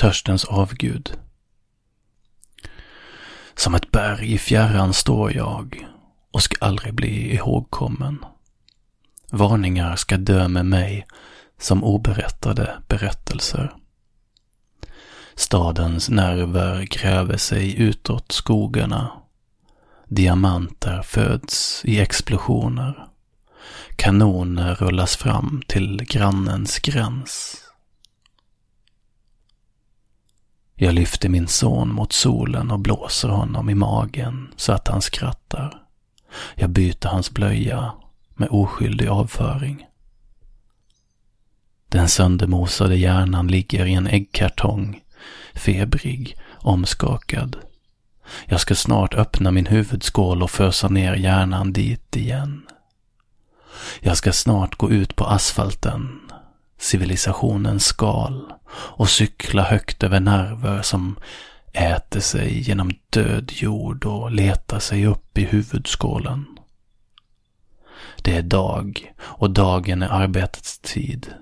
törstens avgud. Som ett berg i fjärran står jag och ska aldrig bli ihågkommen. Varningar ska dö med mig som oberättade berättelser. Stadens nerver gräver sig utåt skogarna. Diamanter föds i explosioner. Kanoner rullas fram till grannens gräns. Jag lyfter min son mot solen och blåser honom i magen så att han skrattar. Jag byter hans blöja med oskyldig avföring. Den söndermosade hjärnan ligger i en äggkartong, febrig, omskakad. Jag ska snart öppna min huvudskål och fösa ner hjärnan dit igen. Jag ska snart gå ut på asfalten, civilisationens skal, och cykla högt över nerver som äter sig genom död jord och letar sig upp i huvudskålen. Det är dag och dagen är arbetets tid.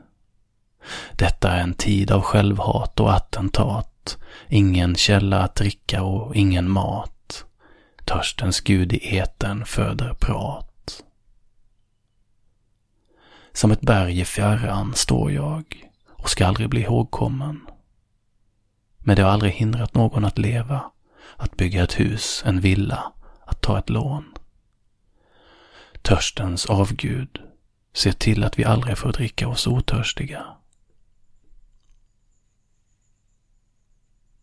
Detta är en tid av självhat och attentat, ingen källa att dricka och ingen mat. Törstens gud i etern föder prat. Som ett berg i fjärran står jag och ska aldrig bli ihågkommen. Men det har aldrig hindrat någon att leva, att bygga ett hus, en villa, att ta ett lån. Törstens avgud ser till att vi aldrig får dricka oss otörstiga.